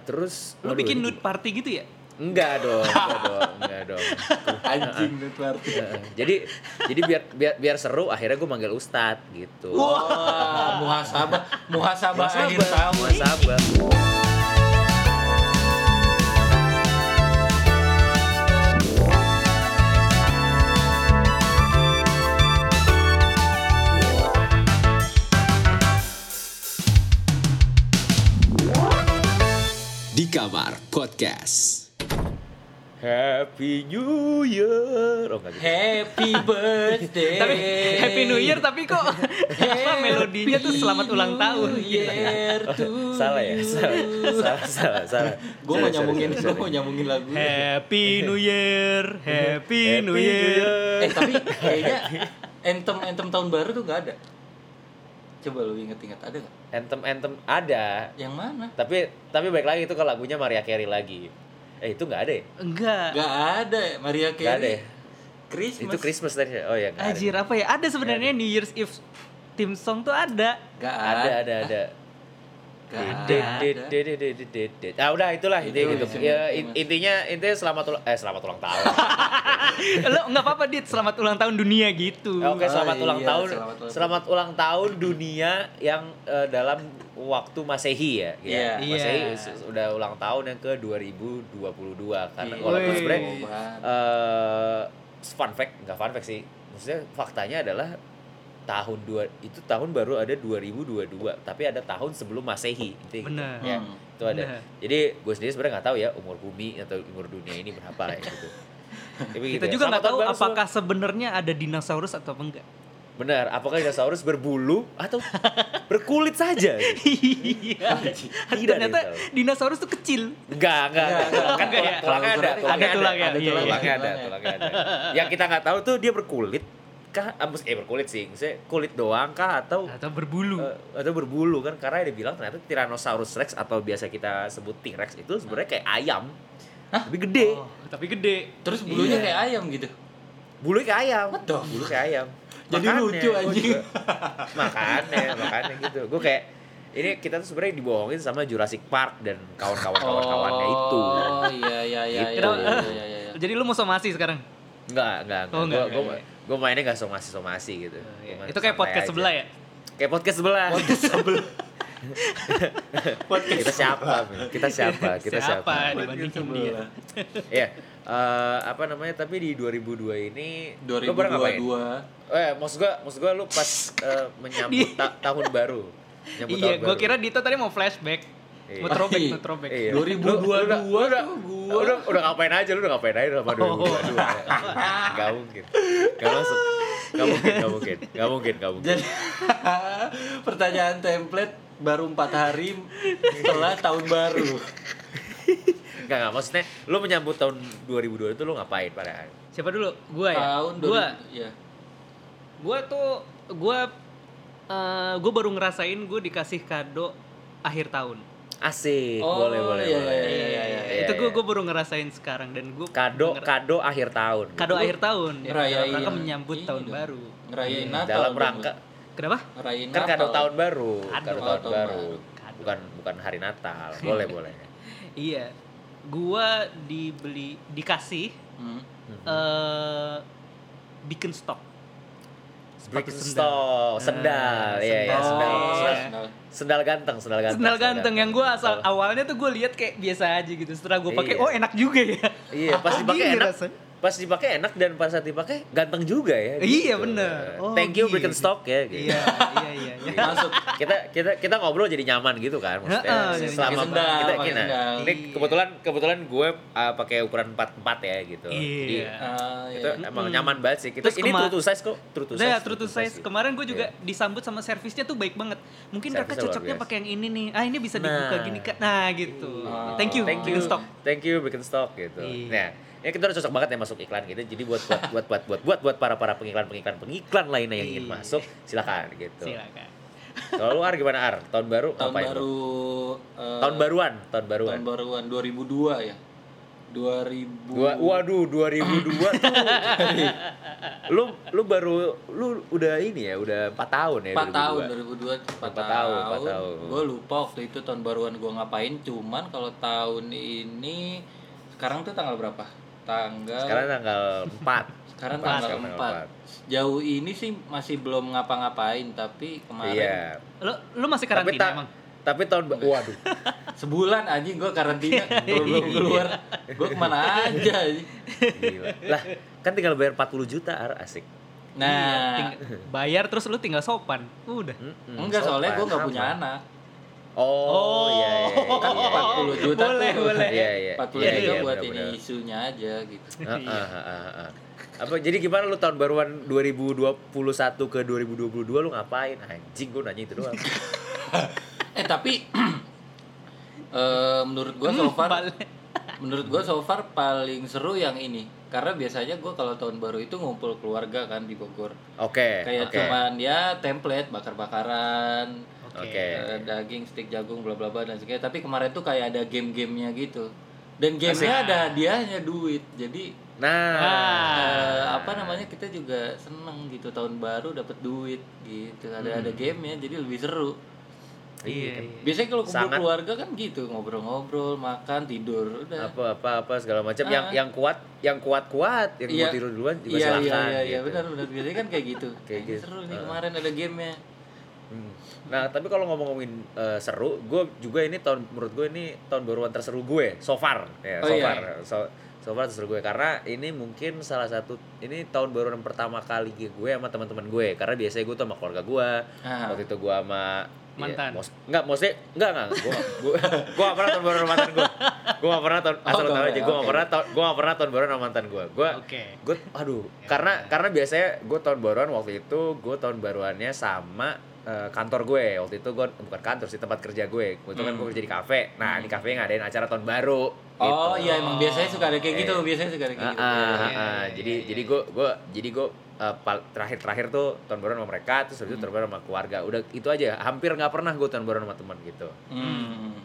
Terus Lu bikin nude party gitu ya? Enggak dong, enggak dong, enggak dong. Anjing nude party. Heeh. jadi jadi biar biar biar seru akhirnya gue manggil Ustad gitu. Wah, muhasabah, muhasabah akhir tahun. muhasabah. Podcast. Happy New Year. Oh, gitu. Happy birthday. Tapi Happy New Year tapi kok apa melodinya tuh selamat ulang tahun gitu. Year to Salah ya? Salah, salah, salah, salah. Gue mau nyambungin, gue mau nyambungin lagu. Happy New Year, Happy New Year. Eh tapi kayaknya anthem anthem tahun baru tuh gak ada. Coba lu inget-inget ada gak? Anthem anthem ada, Yang mana? tapi tapi baik lagi itu ke lagunya Maria Carey lagi. Eh itu nggak ada ya? Enggak. Gak ada Maria Carey. Nggak ada ya? Christmas. Itu Christmas tadi. Oh ya. nggak ada. Anjir apa ya? Ada sebenarnya New Year's Eve theme song tuh ada. Gak Ada ada ada. Ada. Dit. Ah udah itulah Itu intinya gitu. Ya intinya intinya selamat ulang eh selamat ulang tahun. Lo nggak apa-apa dit, selamat ulang tahun dunia gitu. Oke, selamat iya, ulang tahun. selamat ulang tahun dunia yang eh, dalam waktu Masehi ya. gitu. Iya. Masehi Iya. udah ulang tahun yang ke 2022 karena Iya. walaupun sebenarnya Oh, eh fun fact, enggak fun fact sih. Maksudnya faktanya adalah tahun dua itu tahun baru ada 2022 tapi ada tahun sebelum Masehi gitu Bener. ya Hmm. itu ada Bener. jadi gue sendiri sebenarnya nggak tahu ya umur bumi atau umur dunia ini berapa ya gitu Tapi Kita gitu ya. juga nggak Selamat tahu apakah sebenarnya ada dinosaurus atau enggak. benar apakah dinosaurus berbulu atau berkulit saja gitu? Iya. Tidak Ternyata dinosaurus. tuh kecil. Enggak, enggak, enggak. Enggak, Kan enggak ya? tulangnya ada, Ada tulangnya ada, iya, iya. tulangnya ada, tulangnya ada. Yang kita nggak tahu tuh dia berkulit kah? Ah, mus- eh berkulit sih, maksudnya kulit doang kah atau Atau berbulu. eh, atau berbulu kan? Karena dia bilang ternyata Tyrannosaurus Rex atau biasa kita sebut T-Rex itu sebenarnya kayak ayam, lebih gede. Oh, tapi gede. Terus bulunya Iya. kayak ayam gitu. Bulunya kayak ayam. The Bulu kayak ayam. Jadi Makanya lucu, gua anjing. juga- makanya, makanya gitu. Gue kayak ini kita tuh sebenarnya dibohongin sama Jurassic Park dan kawan-kawan-kawan-kawannya itu. Oh iya iya iya Gitu. iya iya iya. iya. Jadi lu mau somasi sekarang? Enggak, enggak, enggak. Oh, enggak, Gue enggak, gue mainnya enggak somasi-somasi gitu. Oh, Gua iya. main Itu kayak podcast aja. sebelah ya? Kayak podcast sebelah. Podcast sebelah. Podcast kita siapa? Kita siapa? Kita siapa? Siapa? Dibandingin sebelah. Iya. eh, apa namanya? Tapi di 2002 ini lu pernah ngapain? 2022. Eh, maksud gua, maksud gua lu pas eh, menyambut ta- tahun baru. Menyambut Iya, baru. kira Dito tadi mau flashback. Iya. Mau throwback, Iya. mau throwback. Iya. 2022 Lu- lu udah, lu udah, tuh gua. udah, udah ngapain aja lu udah ngapain aja sama 2022 Gak mungkin Gak masuk Gak mungkin Gak mungkin Gak mungkin Gak mungkin Jadi pertanyaan template baru empat hari setelah tahun baru. Gak gak maksudnya Lu menyambut tahun 2022 itu lu ngapain pada Siapa dulu? Gua ya. Tahun gua 2000 ya. gua tuh gua eh gua baru ngerasain gue dikasih kado akhir tahun. Asik Oh, Boleh boleh iya, boleh iya, iya, iya, iya. itu gue iya. gue baru ngerasain sekarang dan gue Kado Kado akhir tahun kado akhir tahun ya, Ngerayain rangka menyambut ini tahun dong. baru. Ngerayain Natal. Dalam rangka Kenapa? ngerayain Kan kado tahun baru Kado. Kado tahun tahun baru. Kado. Bukan bukan hari Natal Boleh boleh Iya. Gua dibeli dikasih Hmm. eh bikin stok. Sepatu Birkenstock, sendal, iya iya Oh, sendal, sendal, sendal. sendal ganteng, sendal ganteng. Sendal ganteng yang gue asal awalnya tuh gue lihat kayak biasa aja gitu. Setelah gue pakai, Iya. oh enak juga ya. Iya, pas Oh, dipakai gini enak. Pas dipakai enak dan pas saat dipakai ganteng juga ya. Iya, gitu. bener. Oh, Thank you gitu. Birkenstock ya. Gitu. Iya, iya, iya. iya. Masuk kita kita kita ngobrol jadi nyaman gitu kan maksudnya Heeh, jadi selama sendal, kita, kita sendal. ini kebetulan kebetulan gue uh, pakai ukuran 44 ya gitu jadi Iya. Ah, itu iya. emang nyaman banget sih kita Terus ini kema- true to size kok true to size Saya true to size. gitu. Kemarin gue juga Iya. disambut sama servisnya tuh baik banget. Mungkin mereka cocoknya pakai yang ini nih. Ah ini bisa dibuka Nah. gini kan. Nah gitu. Iya. Thank you. thank you Bikin stok. thank you bikin stock gitu Iya. nah ini kita udah cocok banget ya masuk iklan gitu jadi buat buat buat buat buat buat buat para para pengiklan pengiklan pengiklan lainnya yang ingin Iya. masuk silakan gitu Silakan. kalau lu ar gimana ar tahun baru tahun lu? baru eh, tahun baruan tahun baruan tahun baruan 2002 ya 2000 Gua, waduh 2002 tuh. lu lu baru lu udah ini ya, udah 4 tahun ya 4 tahun 2002. 2002 4 Empat tahun, tahun, empat tahun. gue lupa waktu itu tahun baruan gue ngapain cuman kalau tahun ini sekarang tuh tanggal berapa tanggal Sekarang tanggal 4. sekarang tanggal sekarang 4 jauh ini sih masih belum ngapa-ngapain tapi kemarin Iya. Lu lu masih Tapi karantina ta- emang? tapi tahun waduh. sebulan anjing gue karantina kalau belum keluar gue ke mana aja anjing. Gila. Lah, kan tinggal bayar 40 juta Ar, asik. Iya, nah ting- bayar terus lu tinggal sopan. Udah. Mm-mm, enggak soalnya gue sopan, nggak punya anak Oh, iya iya. iya, kan iya, 40 juta Boleh, tuh boleh. Iya iya. 40 Iya, juta iya, buat benar-benar. ini isunya aja gitu. Apa jadi gimana lu tahun baruan 2021 ke 2022 lu ngapain? Anjing gua nanya itu doang. eh tapi eh, menurut gue so far menurut gue so far paling seru yang ini karena biasanya gue kalau tahun baru itu ngumpul keluarga kan di Bogor Oke, kayak oke. cuman ya template bakar-bakaran Oke. eh, daging stick jagung bla bla bla dan sebagainya tapi kemarin tuh kayak ada game-gamenya gitu dan gamenya ada hadiahnya duit jadi Nah, eh, apa namanya kita juga seneng gitu tahun baru dapat duit gitu ada Hmm. ada gamenya jadi lebih seru Iya, iya. biasanya kalau kumpul Sangat. keluarga kan gitu ngobrol-ngobrol makan tidur udah apa apa apa segala macam yang Ah. yang kuat yang kuat kuat yang Iya. mau tidur duluan juga iya silakan iya iya iya gitu. benar benar biasanya kan kayak gitu Kayak kayak gitu. seru nih Ah. kemarin ada gamenya Hmm. Nah, tapi kalau ngomong-ngomongin eh, seru, gue juga ini tahun menurut gue ini tahun baruan terseru gue so far, ya, Oh, so iya. far, so, so far terseru gue karena ini mungkin salah satu ini tahun baruan pertama kali gue sama teman-teman gue karena biasanya gue tuh sama keluarga gue, Ah. waktu itu gue sama Mantan. Ya, mos, enggak, maksudnya enggak enggak, gue gue gue gak pernah tahun baruan sama mantan gue, gue gak pernah tahun Oh, asal tahu aja, gue gak pernah tahun gue gak pernah tahun baruan sama mantan gue, gue Oke. gue aduh karena karena biasanya gue tahun baruan waktu itu gue tahun baruannya sama eh, kantor gue waktu itu gue bukan kantor sih tempat kerja gue waktu itu kan Hmm. gue kerja di kafe nah di kafe ngadain acara tahun baru oh gitu. iya emang biasanya suka ada kayak gitu biasanya suka ada kayak Ah, gitu ah, Iya, ah, iya. ah. jadi jadi gue gue jadi gue eh, terakhir-terakhir tuh tahun baruan sama mereka terus habis itu tahun baruan sama keluarga udah itu aja hampir nggak pernah gue tahun baruan sama teman gitu Hmm.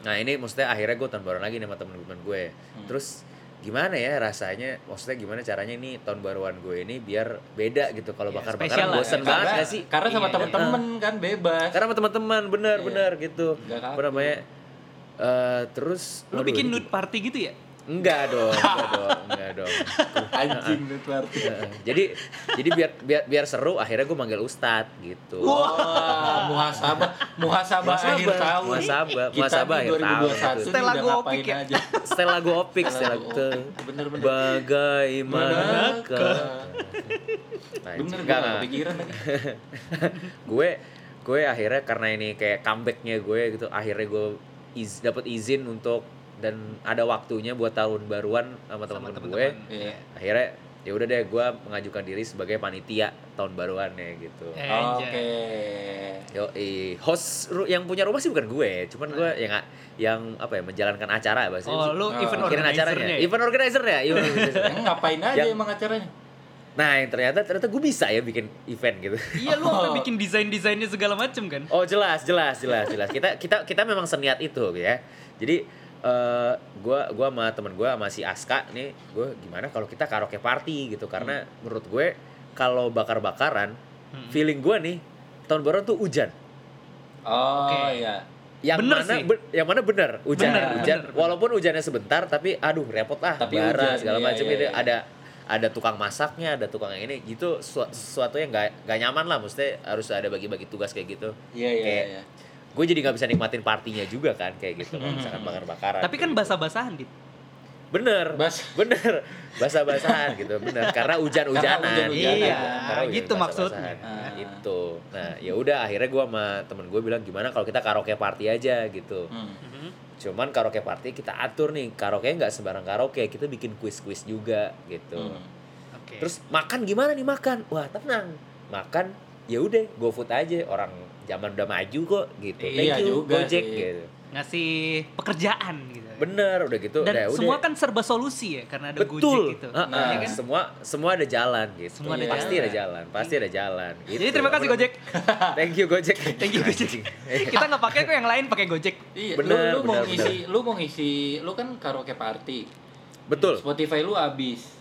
nah ini maksudnya akhirnya gue tahun baruan lagi nih sama temen-temen gue Hmm. terus gimana ya rasanya? Maksudnya gimana caranya ini tahun baruan gue ini biar beda gitu kalau Iya, bakar-bakaran? spesial lah, bosen ya. banget karena, gak sih? karena sama Iya. temen-temen kan bebas. Karena sama teman-teman bener Iya. bener gitu. Apa namanya? Eh, terus Lu waduh, bikin nude party gitu ya? Enggak dong enggak dong enggak dong anjing Heeh. jadi jadi biar biar biar seru akhirnya gue manggil ustad gitu Wah, muhasabah, muhasabah Muhasabah, akhir tahun. muhasabah, Kita muhasabah akhir tahun, 2021 gitu. gua ngapain opik ya. aja. setelah lagu opik setelah Lagu ke opik. Bener-bener. bagaimanakah Anjing, Bener gue kepikiran lagi. gue gue akhirnya karena ini kayak comebacknya gue gitu akhirnya gue iz, dapat izin untuk dan ada waktunya buat tahun baruan sama teman-teman gue. Iya. akhirnya ya udah deh gue mengajukan diri sebagai panitia tahun baruannya gitu Eh, Oke. yo host ru- yang punya rumah sih bukan gue cuman gue yang yang apa ya menjalankan acara bahasa Oh, lu Oh, event mikirin acaranya organizer-nya. ya? event organizer ya event organizer Emang ngapain aja Yang- emang acaranya? nah yang ternyata ternyata gue bisa ya bikin event gitu Iya, lu sampai Oh. bikin desain-desainnya segala macem kan? Oh jelas jelas jelas jelas kita kita kita memang seniat itu ya jadi eh gua gua sama temen gua sama si Aska nih gue gimana kalau kita karaoke party gitu karena menurut gue kalau bakar bakaran Hmm. feeling gua nih tahun baru tuh hujan Oh Oke. iya. yang Bener mana sih. be- yang mana benar hujan Bener, hujan bener, walaupun hujannya sebentar tapi aduh repot lah Tapi bara hujan, segala iya, macam iya, itu iya. ada ada tukang masaknya ada tukang yang ini gitu su- sesuatu yang nggak nggak nyaman lah mesti harus ada bagi-bagi tugas kayak gitu Iya iya Kayak- iya. Gue jadi nggak bisa nikmatin partinya juga kan kayak gitu kalau misalkan bakar-bakaran Tapi kan gitu. basah-basahan, Dit. bener Bas. bener basah-basahan gitu bener karena hujan-hujanan. Iya, Karena hujan gitu maksudnya. nah, Ah. itu nah ya udah akhirnya gue sama temen gue bilang gimana kalau kita karaoke party aja gitu Hmm. Mhm. cuman karaoke party kita atur nih karaoke nggak sembarang karaoke kita bikin kuis-kuis juga gitu Hmm. Oke. terus makan gimana nih makan wah tenang makan ya udah GoFood aja orang zaman udah maju kok gitu thank Iya you juga Gojek sih. gitu ngasih pekerjaan gitu. bener udah gitu Dan udah, semua udah. kan serba solusi ya karena ada betul Gojek gitu. Ah, ah, Nah, Iya kan? semua semua ada jalan gitu Semua ada pasti jalan. ada jalan pasti ada jalan gitu. Jadi terima kasih Gojek. thank you Gojek Thank you Gojek. Kita nggak pakai kok yang lain pakai Gojek. Iya, Bener, lu, lu mau bener, ngisi, lu mau ngisi, lu kan karaoke party. Betul. Spotify lu habis.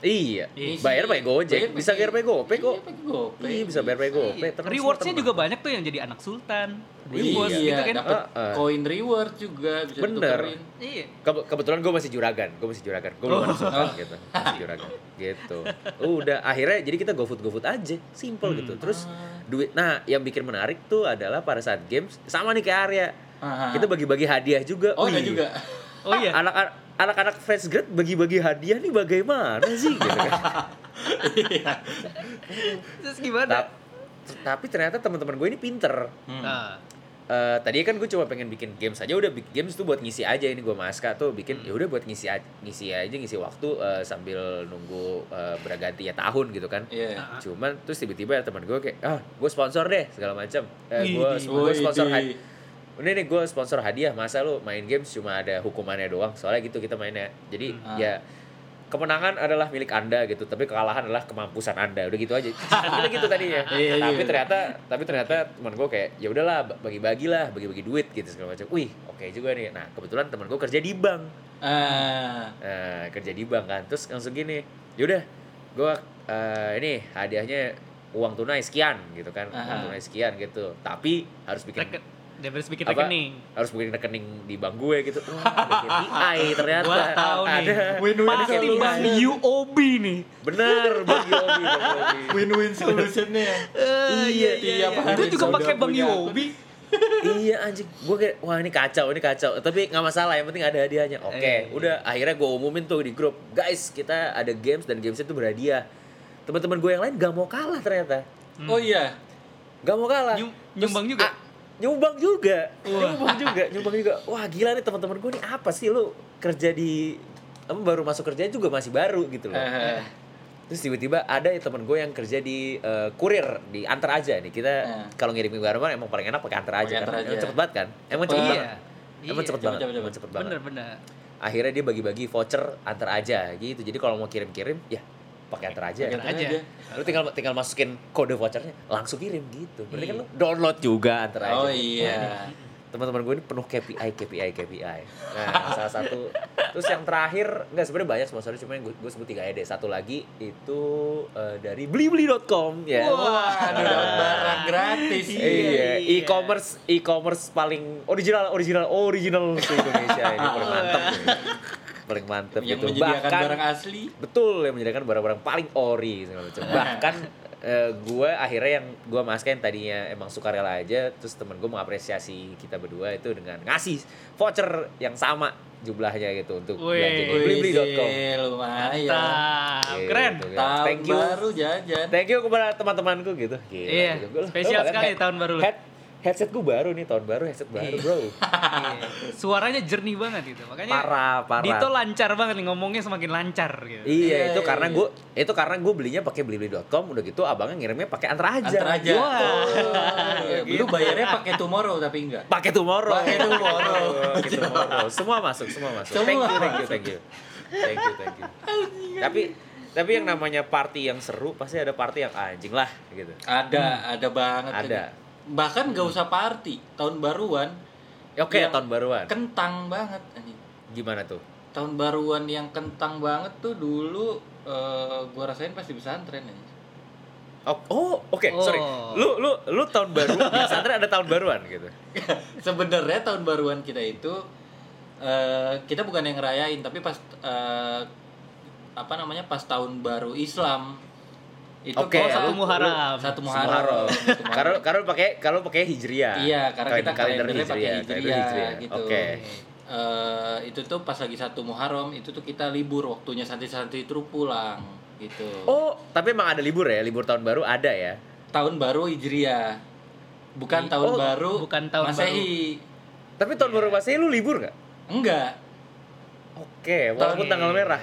Iya. Iya. Bayar pakai Gojek, Bayar bisa bayar pakai GoPay kok. Iya, GoPay. Iya, bisa bayar pakai GoPay. Iya. Semua juga banyak tuh yang jadi anak sultan. Iya, Rewards gitu kan. dapat koin reward juga bisa Bener. ditukerin. Iya. Ke- kebetulan gue masih juragan, gue masih juragan, gue belum Oh. sultan gitu, masih juragan, gitu. Udah akhirnya jadi kita GoFood GoFood aja, simple gitu. Terus duit, nah yang bikin menarik tuh adalah pada saat games sama nih kayak Arya, Ah, kita bagi-bagi hadiah juga. Oh, ada Wih, juga. Oh iya. Anak-anak anak-anak fresh grad bagi-bagi hadiah nih bagaimana sih gitu kan? Terus gimana? Ta- tapi ternyata teman-teman gue ini pinter. Hmm. Nah, Eh, tadi kan gue cuma pengen bikin games aja udah bikin games tuh buat ngisi aja ini gue sama Aska tuh bikin ya udah buat ngisi aja, ngisi aja ngisi waktu eh, sambil nunggu eh, berganti ya tahun gitu kan Iya. Ah. cuman terus tiba-tiba teman gue kayak ah gue sponsor deh segala macam eh, gue sponsor hadiah ini nih gue sponsor hadiah. Masa lu main games cuma ada hukumannya doang? Soalnya gitu kita mainnya. Jadi Hmm. ya kemenangan adalah milik anda gitu tapi kekalahan adalah kemampusan anda. Udah gitu aja. Kita gitu tadinya. Iya, iya. tapi ternyata tapi ternyata teman gue kayak ya udahlah bagi-bagi lah bagi-bagi duit gitu segala macam. Wih oke juga nih. Nah kebetulan teman gue kerja di bank. Ah, nah, kerja di bank kan. Terus langsung gini yaudah gue eh, ini hadiahnya uang tunai sekian gitu kan. Uang Aha. tunai sekian gitu. Tapi harus bikin reket. Dia harus bikin Apa? rekening. harus bikin rekening di bank gue gitu wah ada KPI ternyata Gua tahu nih. ada Win-win ada Pasti solution. bang UOB nih. Yobi bang Yobi Win-win solutionnya. iya Tiap Gue hari juga udah pakai bang punya UOB. iya anjing gue kayak wah ini kacau ini kacau tapi nggak masalah yang penting ada hadiahnya oke Eh. udah akhirnya gue umumin tuh di grup guys kita ada games dan games itu berhadiah teman-teman gue yang lain gak mau kalah ternyata Oh iya. gak mau kalah Nyum- nyumbang juga? Nyumbang juga Wah. nyumbang juga nyumbang juga wah gila nih teman-teman gue nih apa sih lu kerja di apa baru masuk kerja juga masih baru gitu loh Eh, Terus tiba-tiba ada ya teman gue yang kerja di eh, kurir di antar aja nih. Kita Eh. kalau ngirimin barang emang paling enak pakai antar aja Pakai kan. antar aja. cepet banget kan? Emang cepet Cepet. banget. Emang cepet Cepet, banget. Emang cepet. cepet banget. Bener bener. Akhirnya dia bagi-bagi voucher antar aja gitu. Jadi kalau mau kirim-kirim ya pakai antar aja. Pakai antar aja. Lu tinggal tinggal masukin kode vouchernya langsung kirim gitu. Berarti kan lu download juga antar aja. Oh iya. Teman-teman gue ini penuh KPI, KPI, KPI. Nah, salah satu terus yang terakhir enggak sebenarnya banyak sponsornya cuma yang gue, gue sebut tiga aja deh. Satu lagi itu eh, dari blibli.com ya. Wah, ada dapat barang gratis. Iya, Iya. e-commerce e-commerce paling original original original se Indonesia ini nih. Paling mantep Yang gitu. menyediakan Bahkan barang asli. betul yang menyediakan barang-barang paling ori segala macam. Bahkan eh, gue akhirnya yang gue mas yang tadinya emang sukarela aja terus temen gue mengapresiasi kita berdua itu dengan ngasih voucher yang sama jumlahnya gitu untuk Wih. belanja di Wih, blibli.com. lumayan. Gitu, Keren. gitu. Tahun Thank you. baru jajan. Thank you kepada teman-temanku gitu. Gila, Iya, gitu. Gua- spesial gua sekali head- tahun baru lu. Head, headset gue baru nih tahun baru headset baru Iya. bro. Iya. Suaranya jernih banget gitu. Makanya Parah parah. Dito lancar banget nih ngomongnya semakin lancar gitu. Iya, Iya, itu iya, karena iya. gue itu karena gue belinya pakai blibli.com udah gitu abangnya ngirimnya pakai antar aja. Antar aja. Wah. Oh, iya. Lu bayarnya pakai tomorrow tapi enggak. Pakai tomorrow. Pakai tomorrow. Pakai tomorrow. Semua masuk, semua masuk. Semua thank you, thank you, thank you. Thank you, thank you. tapi tapi yang namanya party yang seru pasti ada party yang anjing lah gitu. Ada, ada banget. Ada. Bahkan gak usah party, tahun baruan Ya, Oke, Yang tahun baruan. kentang banget anjing. Gimana tuh? Tahun baruan yang kentang banget tuh dulu eh, gua rasain pas di pesantren aja. Oh, oh oke, Oh. sorry. Lu lu lu tahun baru di pesantren ada tahun baruan gitu. Sebenarnya tahun baruan kita itu eh, kita bukan yang ngerayain tapi pas eh, apa namanya pas tahun baru Islam itu Oh, kita- satu Muharram. satu Muharram. Muharram Satu Muharram. Karena karena pakai kalau pakai hijriah. Iya, karena kita Kalender kalendernya pakai kalender hijriah, gitu. Oke. Eh, itu tuh pas lagi satu Muharram itu tuh kita libur waktunya santri-santri itu pulang gitu. Oh, tapi emang ada libur ya? Libur tahun baru ada ya? Tahun baru Hijriah. Bukan I- tahun oh, baru bukan tahun Masehi. Tapi tahun baru Masehi lu libur nggak? Enggak. Oke, walaupun Tahun- tanggal merah.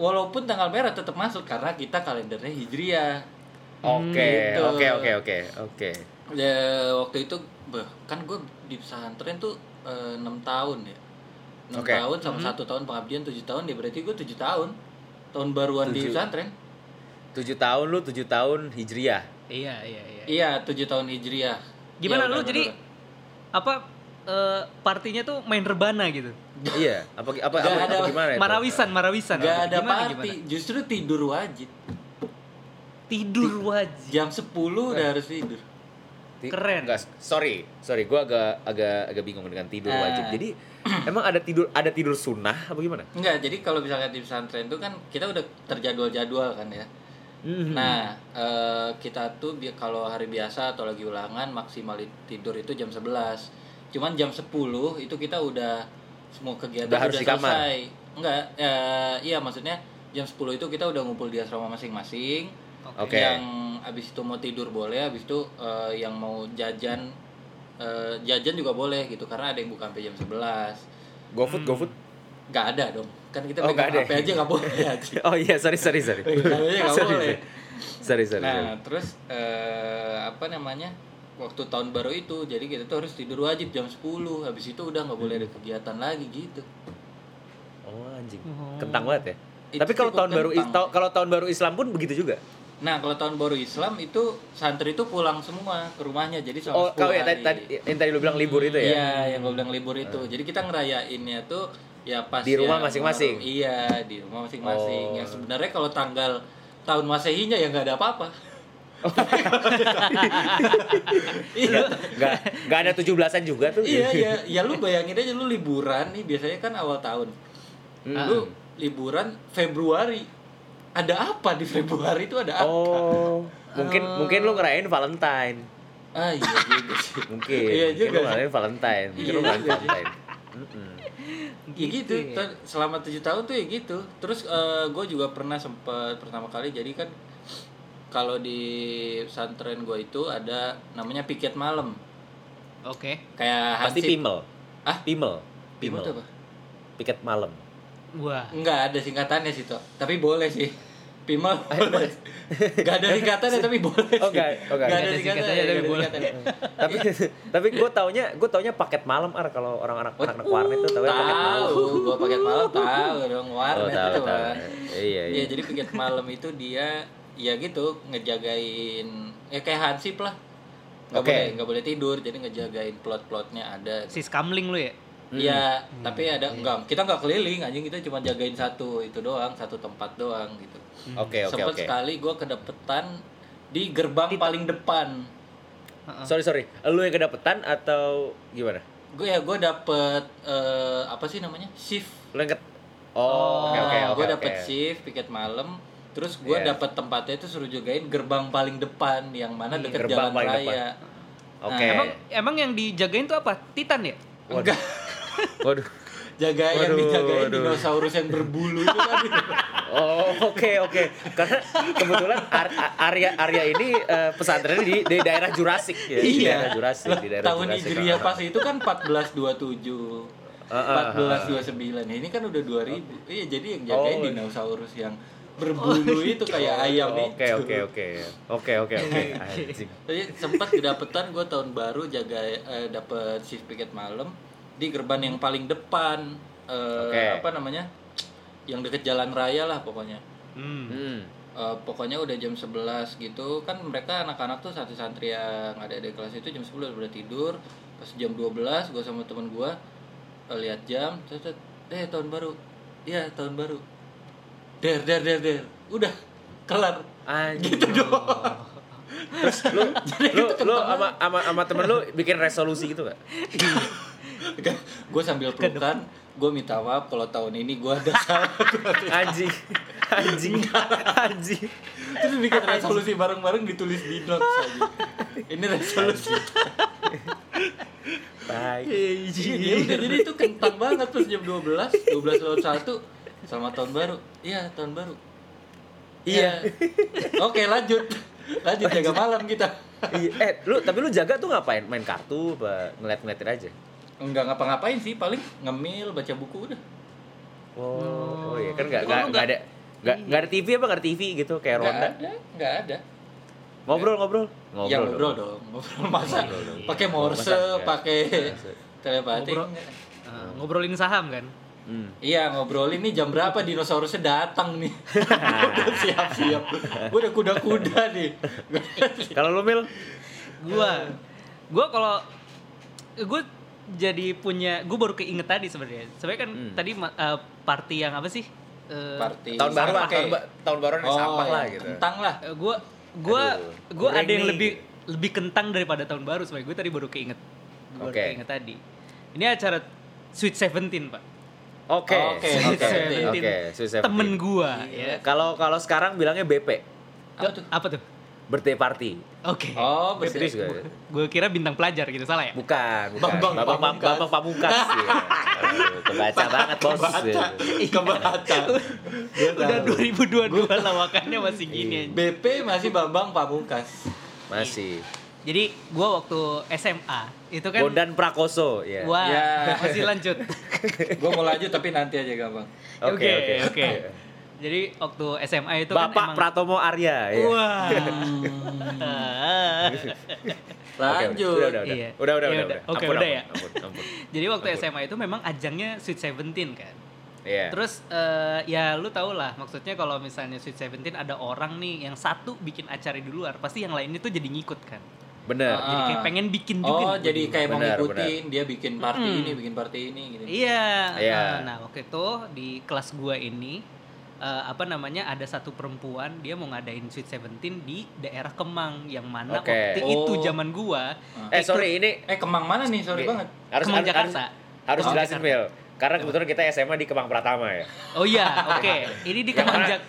Walaupun tanggal merah tetap masuk karena kita kalendernya Hijriah. Oke, gitu. oke, oke, oke, oke. Ya, waktu itu kan gue di pesantren tuh eh, enam tahun ya. 6 Oke. tahun sama satu tahun pengabdian tujuh tahun ya berarti gue tujuh tahun tahun baruan di Tujuh. pesantren. Tujuh tahun lu tujuh tahun hijriah. Iya, iya, iya. Iya tujuh tahun hijriah. Gimana Iya, lu jadi apa eh, partinya tuh main rebana gitu. Iya, apa apa Nggak apa, ada apa gimana itu? Marawisan, marawisan. Gak ada Gimana, party, gimana? justru tidur wajib. Tidur wajib. Jam 10 udah harus tidur. Ti- Keren. Enggak, sorry, sorry, gua agak agak agak bingung dengan tidur Ah. wajib. Jadi emang ada tidur ada tidur sunnah apa gimana? Enggak, jadi kalau misalkan di pesantren itu kan kita udah terjadwal-jadwal kan ya. Hmm. Nah, eh, kita tuh bi- kalau hari biasa atau lagi ulangan maksimal tidur itu jam 11. Cuman jam 10 itu kita udah semua kegiatan Udah harus kamar? selesai. Enggak, eh, iya maksudnya jam 10 itu kita udah ngumpul di asrama masing-masing. Oke. Yang abis itu mau tidur boleh, abis itu eh, yang mau jajan eh, jajan juga boleh gitu karena ada yang buka sampai jam 11. GoFood, GoFood. Nggak ada dong. Kan kita Oh, pegang. HP aja nggak boleh aja. Oh iya, sorry sorry sorry. Pegang HP aja nggak Sorry, boleh. Sorry sorry. Nah, sorry. terus eh, apa namanya? Waktu tahun baru itu, jadi kita tuh harus tidur wajib jam 10. Habis itu udah nggak boleh ada kegiatan lagi gitu. Oh anjing. Oh. Kentang banget ya. Itu Tapi kalau tahun baru kentang. tau- kalau tahun baru Islam pun begitu juga. Nah, kalau tahun baru Islam itu santri itu pulang semua ke rumahnya. Jadi selama Oh, 10 kau ya tadi, tadi yang tadi lu bilang libur itu ya? Iya, yang gue bilang libur itu. Jadi kita ngerayainnya tuh ya pas Di rumah masing-masing? baru- Iya, di rumah masing-masing. Oh. Yang sebenarnya kalau tanggal tahun Masehinya ya nggak ada apa-apa. Iya, nggak ada 17-an juga tuh. iya, iya. Ya lu bayangin aja lu liburan nih biasanya kan awal tahun. Hmm. Lu liburan Februari. Ada apa di Februari itu ada apa? Oh, mungkin Oh. mungkin lu ngerayain Valentine. Ah iya juga sih. Mungkin. Iya Mungkin juga lu sih. ngerayain Valentine. Mungkin Iya lu ngerayain. Valentine. Ya gitu, ya. ter- selama tujuh tahun tuh ya gitu. Terus gue juga pernah sempet pertama kali jadi kan kalau di pesantren gue itu ada namanya piket malam. Oke. Kayak Pasti hansip. pimel. Ah? Pimel. Pimel tuh apa? Piket malam. Wah. Enggak ada singkatannya sih, Tok. Tapi boleh sih. Pimel boleh. Enggak ada singkatannya tapi boleh. Oh, sih. nggak- oh, nggak Nggak ada. ada singkatannya tapi boleh. tapi tapi gue taunya gue taunya paket malam ar kalau orang anak anak warnet paket malam. Tahu, gua paket malam tahu dong warnet Oh, tahu, itu, tahu. Iya, iya. Iya, jadi piket malam itu dia ya gitu ngejagain ya kayak hansip lah. Nggak Oke. boleh nggak boleh tidur, jadi ngejagain plot-plotnya ada. Si skamling lu ya? Iya, tapi ada enggak kita nggak keliling anjing kita cuma jagain satu itu doang, satu tempat doang gitu. Oke, oke, Sempet oke. sekali gua kedapetan di gerbang paling depan. Heeh. Sorry, sorry. Lu yang kedapetan atau gimana? Gue ya gue dapet eh, apa sih namanya? Shift Lu yang ket... Oh, oke oke Nah, oke. gue oke. dapet shift piket malam terus gue Iya. dapet tempatnya itu suruh jagain gerbang paling depan yang mana Hmm, deket gerbang jalan paling raya Oke. Emang emang yang dijagain tuh apa? Titan ya? enggak Waduh. jaga yang Waduh, dijagain waduh. dinosaurus yang berbulu itu kan Oh, oke oke. Karena kebetulan area area ini eh, pesantrennya di, di daerah Jurassic ya. Di iya daerah Jurassic, di daerah tahun Jurassic. hijriah pas itu kan 1427 Ah, ah, 1429 ini kan udah 2000 iya jadi yang jagain Oh. dinosaurus yang berbulu itu kayak ayam Oke itu oke oke. Oke oke oke. Anjing. Jadi sempat kedapetan gue tahun baru jaga eh, dapet shift piket malam di gerbang yang paling depan eh, Oke. apa namanya yang deket jalan raya lah pokoknya Hmm. Hmm. Eh, pokoknya udah jam 11 gitu kan mereka anak-anak tuh satu santri yang ada di kelas itu jam 11 udah tidur pas jam 12 gue sama temen gue eh, lihat jam eh tahun baru iya tahun baru der der der der udah kelar Anjing. Terus lu lu lu sama sama sama temen lu bikin resolusi gitu gak? gue sambil pelukan gue minta maaf kalau tahun ini gue ada salah Anjing. Anjing. Anjing. terus bikin resolusi bareng-bareng ditulis di notes aja ini resolusi Tai. Iya, udah jadi itu kentang banget pas jam 12 12 lewat 1 Selamat tahun baru Iya tahun baru Iya. Oke lanjut Lanjut jaga malam kita Iya. Eh, lu tapi lu jaga tuh ngapain? Main kartu apa ngeliat-ngeliatin aja? Enggak ngapa-ngapain sih Paling ngemil baca buku udah Oh, oh iya kan nggak Oh, nggak lu nggak ada nggak- nggak nggak ada TV apa nggak ada TV gitu kayak Enggak ronda ada Enggak ada ngobrol ngobrol Ya ngobrol dong Ngobrol masa Ngobrol dong. Pakai morse enggak? Pakai telepati Ngobrol. enggak. Ah, ngobrolin saham kan? Hmm. Iya ngobrolin nih jam berapa dinosaurusnya datang nih Udah siap-siap Gue udah kuda-kuda nih Kalau lu mil Gua gua kalau gue jadi punya gue baru keinget tadi sebenarnya. Sebenarnya kan Hmm. tadi eh, party yang apa sih? Eh, Party tahun baru lah, tahun, ba- tahun baru Oh, sampah lah ya, gitu. Kentang lah. Gua gua Aduh, gua goreng ada yang nih. lebih lebih kentang daripada tahun baru sebenarnya gue tadi baru keinget Gua baru Oke. keinget tadi ini acara Sweet Seventeen pak Oke, Oke, oke, oke. oke, temen gua Iya. ya Kalau kalau sekarang bilangnya BP, Apa tuh? apa tuh birthday party. oke Oh, Eh, serius gak? gue kira bintang pelajar gitu salah ya Bukan, bukan. Bambang Bambang, Pamungkas. Bambang Pamungkas. iya. Aduh, kebaca banget bos. Kebaca. Kebaca. udah 2022 lawakannya masih gini Iya. aja. BP masih Bambang Pamungkas. Masih. Jadi gua waktu SMA itu kan Bondan Prakoso, ya. wah Ya. masih lanjut Gue mau lanjut tapi nanti aja gampang. Oke, oke. oke jadi waktu SMA itu Bapak kan emang Pratomo Arya, ya. wah Lanjut. Udah, udah, udah. Iya. Udah, udah, Iya, udah. udah. udah. Oke, Ampun, udah ya. Ampun, ampun. Jadi waktu Ampun. SMA itu memang ajangnya Sweet Seventeen kan. Iya. Terus eh, ya lu tau lah maksudnya kalau misalnya Sweet Seventeen ada orang nih yang satu bikin acara di luar, pasti yang lainnya tuh jadi ngikut kan. Bener. Ah. Jadi kayak pengen bikin juga. Oh, nih. jadi kayak mau Benar, ngikutin dia bikin party Mm. ini, bikin party ini gitu. Iya. Iya. Nah, Nah, waktu itu di kelas gua ini eh, apa namanya ada satu perempuan dia mau ngadain Sweet Seventeen di daerah Kemang yang mana Oke. waktu itu Oh. zaman gua Eh, sorry, ini Eh, Kemang mana nih? Sorry banget. harus Kemang harus- Jakarta. Harus, harus Kemang jelasin, Jakarta. Mil. Karena kebetulan kita SMA di Kemang Pratama ya. Oh iya, oke. Ini di Kemang mana- Jak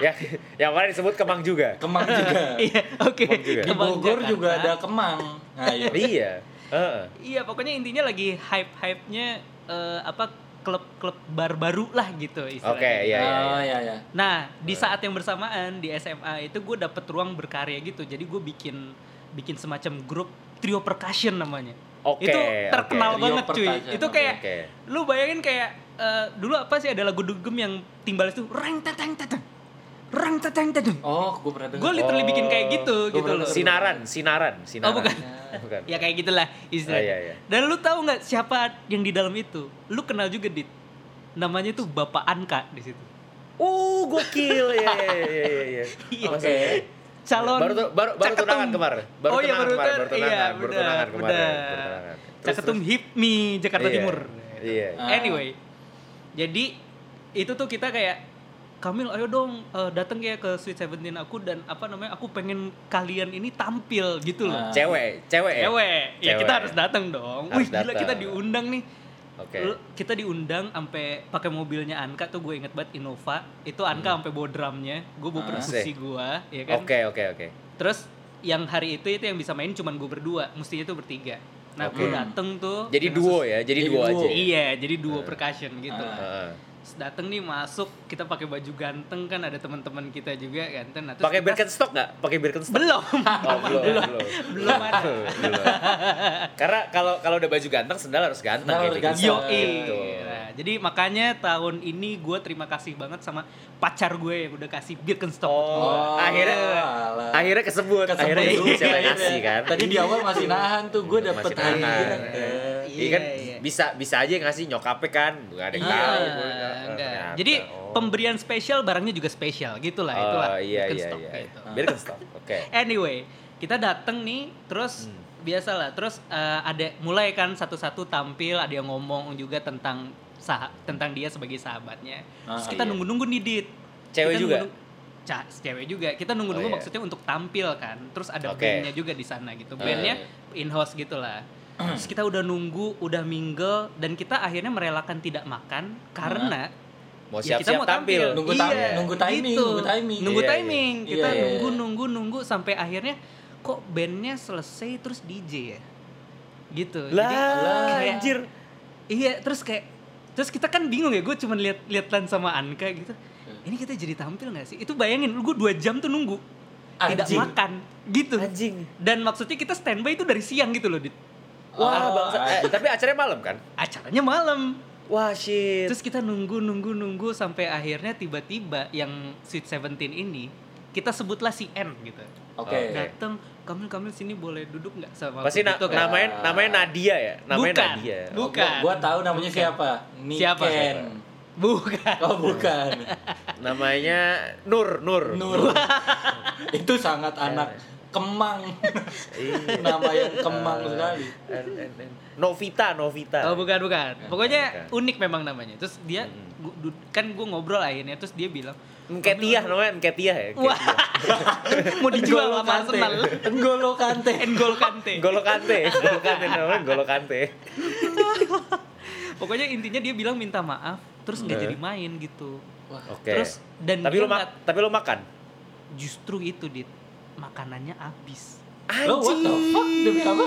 ya, yang mana disebut Kemang juga. Kemang juga. Iya, oke. Kemang juga. Di Bogor Jakarta. juga ada Kemang. Nah, iya. iya. Heeh. Iya, pokoknya intinya lagi hype-hype-nya eh, apa klub-klub bar baru lah gitu istilahnya. Oke, iya, iya. Oh, iya. iya, iya. Nah, di saat yang bersamaan di SMA itu gue dapet ruang berkarya gitu. Jadi gue bikin bikin semacam grup trio percussion namanya. Oke, itu oke. terkenal Trio banget cuy. Itu kayak Oke. lu bayangin kayak eh, dulu apa sih ada lagu dugem yang timbal itu reng teteng teteng. Reng teteng teteng. Oh, gue pernah dengar. Gue literally Oh. bikin kayak gitu Gua gitu loh. Sinaran, sinaran, sinaran. Oh, bukan. Bukan. Ya kayak gitulah istilahnya. Oh, iya, iya. Dan lu tahu nggak siapa yang di dalam itu? Lu kenal juga dit. Namanya tuh Bapak Anka di situ. Uh, gokil ya, ya, ya, ya, ya? Calon baru tuh, baru baru Caketum. tunangan kemarin. Baru oh iya tunangan baru kemarin, baru tunangan, Iya, baru tunangan kemarin. baru tunangan. Terus, Caketum terus. HIPMI Jakarta Iya, Timur. Iya. Anyway, jadi itu tuh kita kayak Kamil ayo dong eh, datang ya ke Sweet Seventeen aku dan apa namanya aku pengen kalian ini tampil gitu loh. Ah. Cewek, cewek ya? Cewek, ya Cewek. kita harus datang dong. Harus Wih gila datang. kita diundang nih. Oke. Lu- Kita diundang sampai pakai mobilnya Anka tuh gue inget banget Innova. Itu Anka sampai bawa drumnya, gue bawa Ah. perkusi gue, ya kan. Oke, oke, oke. Terus yang hari itu itu yang bisa main cuman gue berdua, mestinya tuh bertiga. Nah, Oke. gue dateng tuh. Jadi duo ya, jadi Jadi duo duo. aja. Iya, jadi duo percussion gitu. Ah. Heeh. Dateng nih masuk, kita pakai baju ganteng kan ada teman-teman kita juga ganteng. Nah, Pakai Birkenstock nggak? Pakai Birkenstock? Belum. Oh, belum, belum. Belum ada. Belum. Karena kalau kalau udah baju ganteng, sendal harus ganteng Sendal ya, harus Dik. ganteng. Yo, Gitu. Nah, jadi makanya tahun ini gue terima kasih banget sama pacar gue yang udah kasih Birkenstock. Oh, akhirnya alah. akhirnya kesebut, Kesebut akhirnya juga, siapa yang iya. ngasih kan? Tadi di awal masih nahan tuh, gue dapet nahan. hadiah. Iya kan Iya. bisa bisa aja ngasih nyokapnya kan, nggak ada yang Iya, tahu. enggak. Jadi oh. pemberian spesial barangnya juga spesial gitulah itulah Oh iya iya Birkenstock iya. gitu. Birkenstock. Oke. Anyway, kita dateng nih, terus Hmm. biasalah, terus eh, ada mulai kan satu-satu tampil, ada yang ngomong juga tentang sah tentang dia sebagai sahabatnya. Ah, terus kita iya. nunggu-nunggu nih dit. Cewek Kita juga? nunggu-nunggu- Ca, cewek juga. Kita nunggu-nunggu Oh, iya. maksudnya untuk tampil kan. Terus ada Oke. bandnya juga di sana gitu. Ah, Bandnya iya. in-house gitu lah. Terus kita udah nunggu, udah mingle, dan kita akhirnya merelakan tidak makan karena Mau ya kita siap-siap mau tampil. tampil. Nunggu Iya, nunggu timing, gitu. nunggu timing. Nunggu Iya, iya. timing. Kita Iya, iya, nunggu iya. nunggu nunggu sampai akhirnya kok bandnya selesai terus DJ ya. Gitu. Lah, kayak- anjir. Iya, terus kayak terus kita kan bingung ya, gue cuma lihat liatan sama Anka gitu. Hmm. Ini kita jadi tampil gak sih? Itu bayangin, gue dua jam tuh nunggu, tidak Anjing. makan, gitu. Anjing. Dan maksudnya kita standby itu dari siang gitu loh, Dit. Wah, Oh, bangsa. Eh, tapi acaranya malam kan? Acaranya malam. Wah, shit. Terus kita nunggu nunggu nunggu sampai akhirnya tiba-tiba yang Sweet Seventeen ini kita sebutlah si N gitu. Oke. Oke. Datang, Kamil Kamil sini boleh duduk nggak sama Pasti aku?" na- Gitu kan. namanya namanya Nadia ya? Namanya Bukan. Nadia. Bu- Oh, Bukan. Gua, gua tahu namanya Bukan. siapa. Siapa? Niken. Bukan. Oh, bukan. Namanya Nur, Nur. Nur. Itu sangat Iya. anak Kemang. Iya. Nama yang Kemang Eh, sekali. Novita, Novita. Oh bukan bukan. Pokoknya bukan. unik memang namanya. Terus dia Mm. gua- du- kan gue ngobrol akhirnya terus dia bilang Nketiah namanya, Nketiah ya. Wah, mau dijual N'Golo sama. Arsenal. N'Golo Kante. N'Golo Kante. Golo Kante, Golo Kante namanya Golo Kante. Pokoknya intinya dia bilang minta maaf, terus nggak Eh. jadi main gitu. Wah, Oke. Terus dan tapi lo mak nggak- tapi lo makan. justru itu dit makanannya habis. Lo what the fuck demi apa?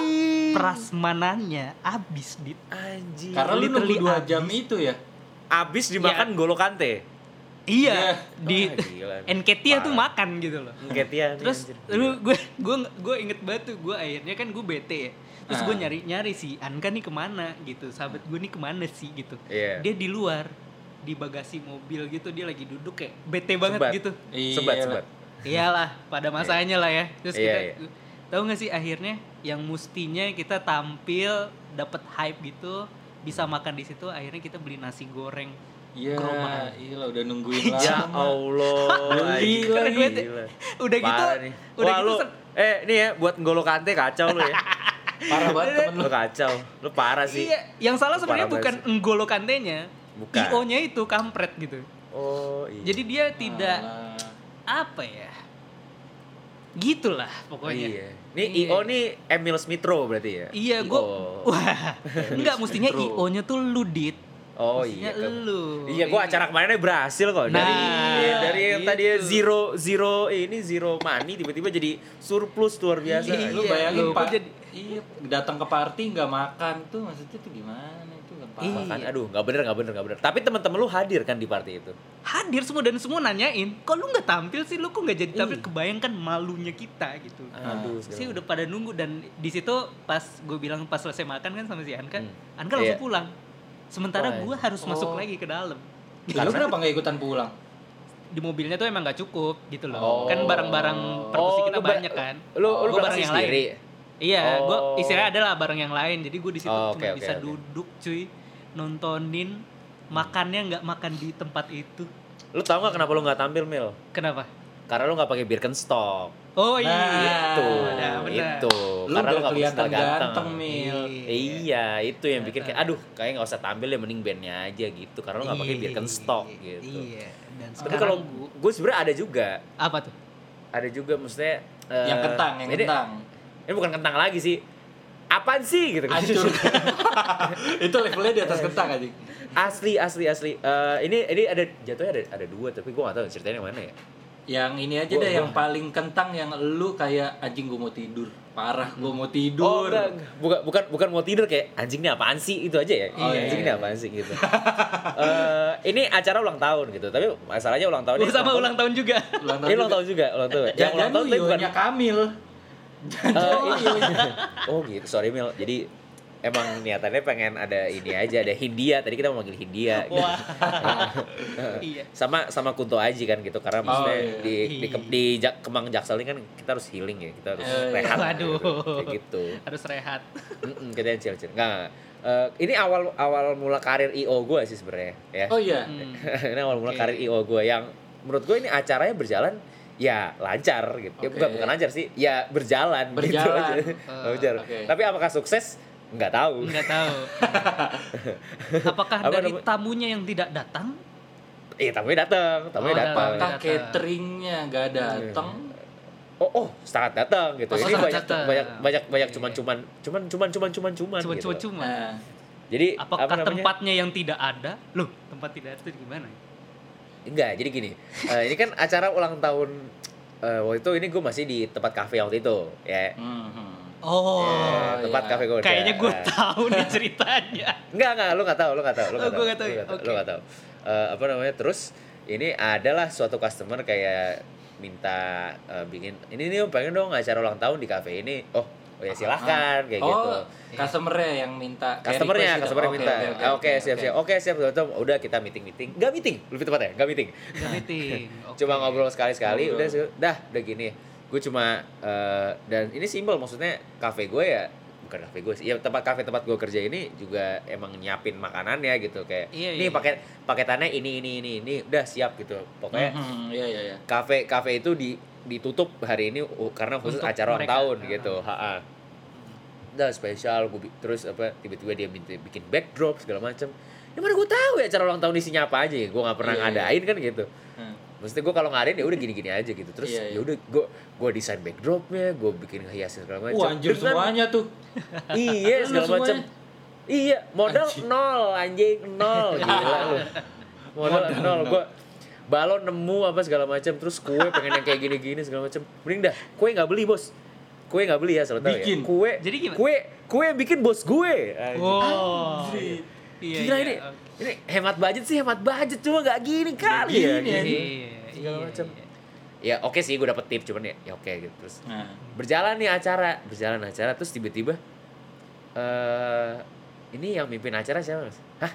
Prasmanannya habis dit. Anjing. Karena lu nunggu Literally dua abis. jam itu ya. abis dimakan Golo Kante. Iya, Iya. di gila. Enketia tuh makan gitu loh. Nketiah. nih, Terus lu gue gue gue inget banget tuh gue akhirnya kan gue bete ya. Terus gue Ah. nyari nyari si Anka nih ke mana gitu. Sahabat gue nih ke mana sih gitu. Iya. Dia di luar di bagasi mobil gitu dia lagi duduk kayak bete banget Sebat. gitu. Sebat, Iya. sebat. Iyalah pada masanya lah ya. Terus Iya, kita iya. tahu nggak sih akhirnya yang mustinya kita tampil dapat hype gitu bisa makan di situ akhirnya kita beli nasi goreng Iya, iya lah udah nungguin Ya lama. Allah. Beli anjing. lagi. Gila. udah gitu nih. udah Wah, gitu lu, eh ini ya buat Golo Kante kacau lu ya. Parah banget temen lu lu. kacau. Lu parah sih. Iya, yang salah sebenarnya bukan N'Golo Kante-nya. Bukan. IO-nya itu kampret gitu. Oh, iya. Jadi dia tidak Alah. apa ya? Gitulah pokoknya. Iya. Nih Iya. IO nih Emil Smithrow berarti ya? Iya, gua IO. wah. Enggak mestinya. IO-nya tuh lu dit. Oh Mestinya iya. lu. Iya, gua acara kemarinnya berhasil kok. dari Nah, dari yang gitu. tadi zero zero ini zero money tiba-tiba jadi surplus luar biasa. Iya. Lu bayangin lu, pak, jadi- iya datang ke party nggak makan tuh maksudnya tuh gimana itu kan Iya. Makan, aduh, nggak bener, nggak bener, nggak bener. Tapi teman-teman lu hadir kan di party itu? Hadir semua dan semua nanyain, kok lu nggak tampil sih? Lu kok nggak jadi tampil? Ih. Kebayangkan malunya kita gitu. Aduh, sih udah pada nunggu dan di situ pas gue bilang pas selesai makan kan sama si Anka, Hmm. Anka langsung Iya. pulang. Sementara gue harus masuk Oh. lagi ke dalam. Lu kenapa nggak ikutan pulang? Di mobilnya tuh emang nggak cukup gitu loh. Oh. Kan barang-barang perkusi kita lu ba- banyak kan. Lu lu Gua bareng yang sendiri. Iya, Oh. gue istilahnya adalah barang yang lain. Jadi gue di situ Oh, cuma oke, oke, bisa oke. duduk cuy, nontonin, makannya nggak makan di tempat itu. Lu tahu nggak kenapa lu nggak tampil, Mil? Kenapa? Karena lu nggak pakai Birkenstock. Oh Nah, iya. Itu, benar. itu. Lu Karena lu nggak kelihatan kelihatan ganteng, Mil. Iya, itu yang bikin kayak aduh, kayak nggak usah tampil ya mending bandnya aja gitu. Karena lu nggak pakai Iya, Birkenstock gitu. Iya. Dan Tapi kalau gua- gue sebenarnya ada juga, apa tuh? ada juga maksudnya eh, yang kentang, yang ini, kentang. Ini bukan kentang lagi sih. Apaan sih gitu Hancur. itu levelnya di atas kentang aja. asli asli asli. Eh, ini ini ada jatuhnya ada ada dua tapi gue gak tahu ceritanya yang mana ya. Yang ini aja Gua- deh, yang gua- paling kentang yang lu kayak anjing gua mau tidur. Parah, gua mau Oh, tidur. enggak, enggak. bukan bukan bukan mau tidur kayak anjing ini apaan sih itu aja ya. Oh, iya, anjing iya. ini apaan sih gitu. Eh, ini acara ulang tahun gitu. Tapi masalahnya ulang tahun Oh, sama ulang tahun juga. Ulang Ini ulang tahun juga, ulang tahun. Yang ulang tahun tapi bukan Kamil. Iya. Oh gitu, sorry Mil. Jadi emang niatannya pengen ada ini aja, ada Hindia. Tadi kita mau manggil Hindia. gitu. Iya. Sama sama Kunto Aji kan gitu. Karena maksudnya iya. di di, ke- di Jak- Kemang Jaksel ini kan kita harus healing ya, kita harus Eh, rehat. waduh. gitu. Kayak gitu. Harus rehat. Mm-mm, kita yang chill-chill. Nggak, eh, ini awal awal mula karir IO gue sih sebenarnya ya. Oh iya. Hmm. ini awal mula Oke. karir IO gue yang menurut gue ini acaranya berjalan ya lancar gitu. Ya Oke. bukan bukan lancar sih, ya berjalan, gitu Berjalan. aja. Eh, Lancar. oke. Tapi apakah sukses? Nggak tahu. Nggak tahu. Apakah Apa dari namanya? tamunya yang tidak datang? Iya, tamunya datang, tamunya Oh, datang. Apakah cateringnya nggak datang? Oh, oh, sangat datang gitu. Oh, ini banyak datang. banyak banyak banyak Oke. cuman cuman cuman cuman cuman cuman cuman Cuma gitu. cuma cuma. Nah, Jadi Apakah apa namanya? tempatnya yang tidak ada? Loh, tempat tidak ada itu gimana? Enggak, jadi gini. eh, ini kan acara ulang tahun eh, waktu itu ini gue masih di tempat kafe waktu itu, ya. hmm. Oh, Eh, tempat iya. kafe gue. kayaknya gue tahu nih ceritanya. Enggak, enggak, lu enggak tahu, lu enggak tahu, lu Oh, enggak gua tahu. nggak tahu lu ya? nggak tahu, Oke. Lu enggak tahu. Eh, apa namanya? Terus ini adalah suatu customer kayak minta eh, bikin ini nih Om, pengen dong acara ulang tahun di kafe ini. Oh, oh ya silahkan kayak oh, gitu. customer-nya yang minta. kayak Customernya, gitu. customer Oke, minta. oke, Oke, oke, oke, siap, oke. siap. Oke, siap, siap. Udah kita meeting meeting. Enggak meeting, lebih tepatnya, enggak meeting. Gak meeting. Cuma ngobrol sekali-sekali, Ngobrol. udah dah, udah gini. Gue cuma eh, dan ini simpel maksudnya kafe gue ya bukan kafe gue sih. Ya tempat kafe tempat gue kerja ini juga emang nyiapin makanannya gitu kayak. Iya, nih iya. paket paketannya ini ini ini ini udah siap gitu. Pokoknya Hmm, iya iya iya. kafe kafe itu di ditutup hari ini uh, karena khusus Untuk acara ulang tahun Ah. gitu. Ha-ha. Udah spesial gue terus apa tiba-tiba dia minta bikin backdrop segala macam. Ya mana gue tahu ya acara ulang tahun isinya apa aja ya. Gue nggak pernah Iya, iya. ngadain kan gitu. Hmm. Maksudnya gue kalau ngadain ya udah gini-gini aja gitu. Terus Iya, iya. ya udah gue gue desain backdropnya, gue bikin hiasin segala macam. Wah anjir Dengan- semuanya tuh. Iya segala macam. Iya, modal Anjing. nol anjing nol gila lu. Modal, Modal nol. nol. Gua balon nemu apa segala macam terus kue pengen yang kayak gini-gini segala macam. Mending dah kue nggak beli, Bos. Kue nggak beli ya, selalu tahu ya. Kue. Jadi gimana? Kue kue yang bikin bos gue. Wow. Anjir. Iya, Gila iya. ini. Ini hemat budget sih, hemat budget cuma nggak gini kali ya. gini. Iya, Segala iya, macam. iya. Ya oke sih gue dapet tip cuman ya, ya oke gitu terus Nah, berjalan nih acara berjalan acara terus tiba-tiba eh ini yang mimpin acara siapa mas? Hah?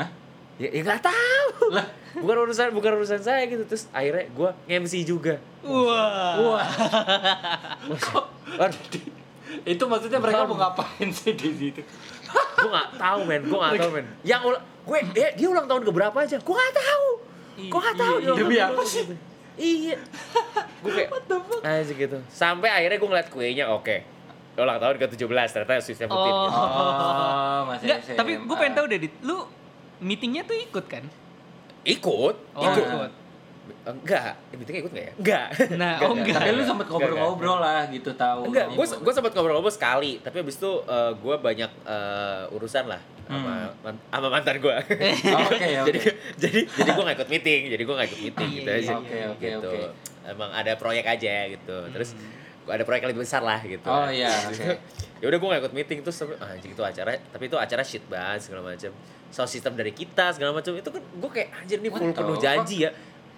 Hah? Ya ya nggak tahu. Lah. bukan urusan bukan urusan saya gitu terus akhirnya gue nge-MC juga. Wah. wah. Aduh, itu maksudnya mereka mau ngapain sih di situ? gue nggak tahu men, gue nggak tahu men. Yang ul- gue eh, dia ulang tahun keberapa aja? Gue nggak tahu. Gue nggak tahu. Iya, dia ulang demi tahun apa keberapa sih? Iya. gue kayak aja gitu. Sampai akhirnya gue ngeliat kuenya oke. Ulang tahun ke-17 ternyata Sweet Seventeen Oh. gitu. Oh, masih Enggak, SMA. tapi gue pengen tahu deh. Lu meetingnya tuh ikut kan? Ikut, Oh, ikut. ikut. Enggak, ya, meetingnya ikut nggak ya? Enggak. Nah, oh, enggak. Tapi lu enggak, sempet enggak, ngobrol-ngobrol lah gitu tahu. Enggak, gue gua- gue sempat ngobrol-ngobrol sekali, tapi abis itu gue banyak eh, urusan lah sama Hmm. man- sama mantan gue. Oh, Oke, oke. jadi jadi jadi gue nggak ikut meeting, jadi gue nggak ikut meeting Iya, gitu aja. Oke, oke, gitu. oke. Emang ada proyek aja gitu. Terus gua ada proyek yang lebih besar lah gitu. Oh iya, oke. ya udah gue gak ikut meeting terus ah, anjing itu acara tapi itu acara shit banget segala macam sound system dari kita segala macam itu kan gue kayak anjir full the penuh janji ya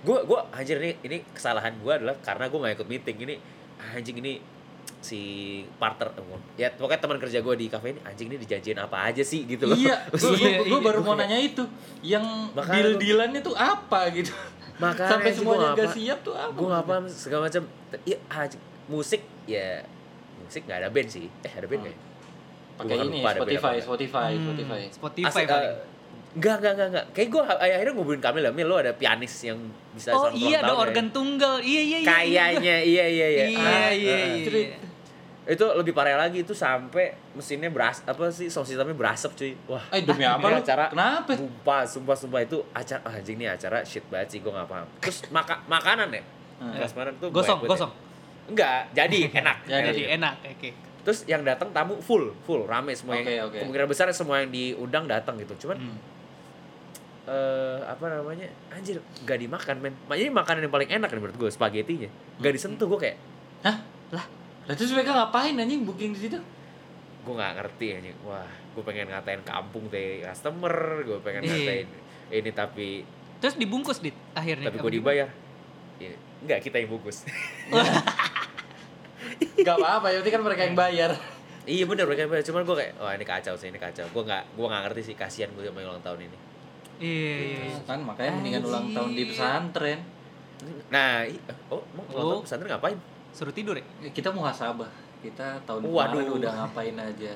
gue gue anjir ini ini kesalahan gue adalah karena gue gak ikut meeting ini anjing ini si partner ya pokoknya teman kerja gue di kafe ini anjing ini dijanjiin apa aja sih gitu loh Iya, gue baru mau nanya itu. Yang Makanya deal-dealannya tuh apa gitu. Makanya Sampai semuanya gak apa- siap tuh apa? gue gak paham segala macam iya anjing musik ya musik nggak ada band sih eh ada band Hmm. nggak ya? Pakai ini band Spotify, Spotify, Hmm, Spotify. Spotify paling. eh, Enggak, enggak, enggak, enggak. Kayak gue akhirnya ngubungin Kamil lah. Mil, lo ada pianis yang bisa Oh iya ada ya? organ tunggal. Iya iya iya. Kayaknya, iya, iya, iya. Iya Ah, iya ah. iya. Cerit. Itu lebih parah lagi, itu sampai mesinnya beras, apa sih, sound systemnya berasap cuy. Wah, Eh demi apa lu? acara, Kenapa? Sumpah, sumpah, sumpah itu acara, ah, anjing nih acara shit banget sih, gue gak paham. Terus maka, makanan ya? Hmm. Prasmanan tuh Gosong ya. gosong. Enggak, jadi enak. Jadi. Jadi enak. Oke. Terus yang datang tamu full, full, rame semua Oke, yang oke. kemungkinan besar semua yang diundang datang gitu. Cuman Hmm. Eh apa namanya? Anjir gak dimakan men. Ini makanan yang paling enak nih menurut gue spagettinya gak disentuh gue kayak Hah? Lah, lah terus mereka ngapain anjing booking di situ? gue nggak ngerti anjing. Wah gue pengen ngatain kampung teh customer gue pengen Iya. ngatain ini tapi Terus dibungkus dit akhirnya. tapi gue dibayar. ya, enggak kita yang bungkus. Gak apa-apa, yang penting kan mereka yang bayar. iya bener mereka yang bayar. Cuman gue kayak wah ini kacau sih ini kacau. Gue nggak gue nggak ngerti sih kasihan gue sama ulang tahun ini Iya iya. iya. Kan makanya mendingan ulang tahun di pesantren. nah i- oh mau ulang tahun pesantren ngapain Suruh tidur ya? Ya, Kita muhasabah. Kita tahun Waduh. kemarin udah ngapain aja.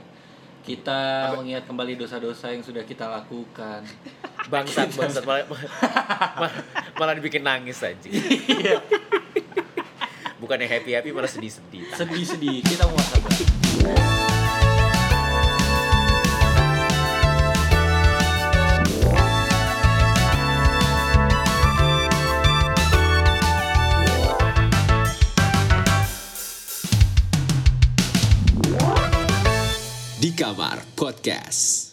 Kita mengingat kembali dosa-dosa yang sudah kita lakukan. bangsat bangsat malah, malah, malah dibikin nangis anjing Iya. bukannya happy happy malah sedih sedih Sedih-sedih, kita muhasabah. Di Kamar Podcast.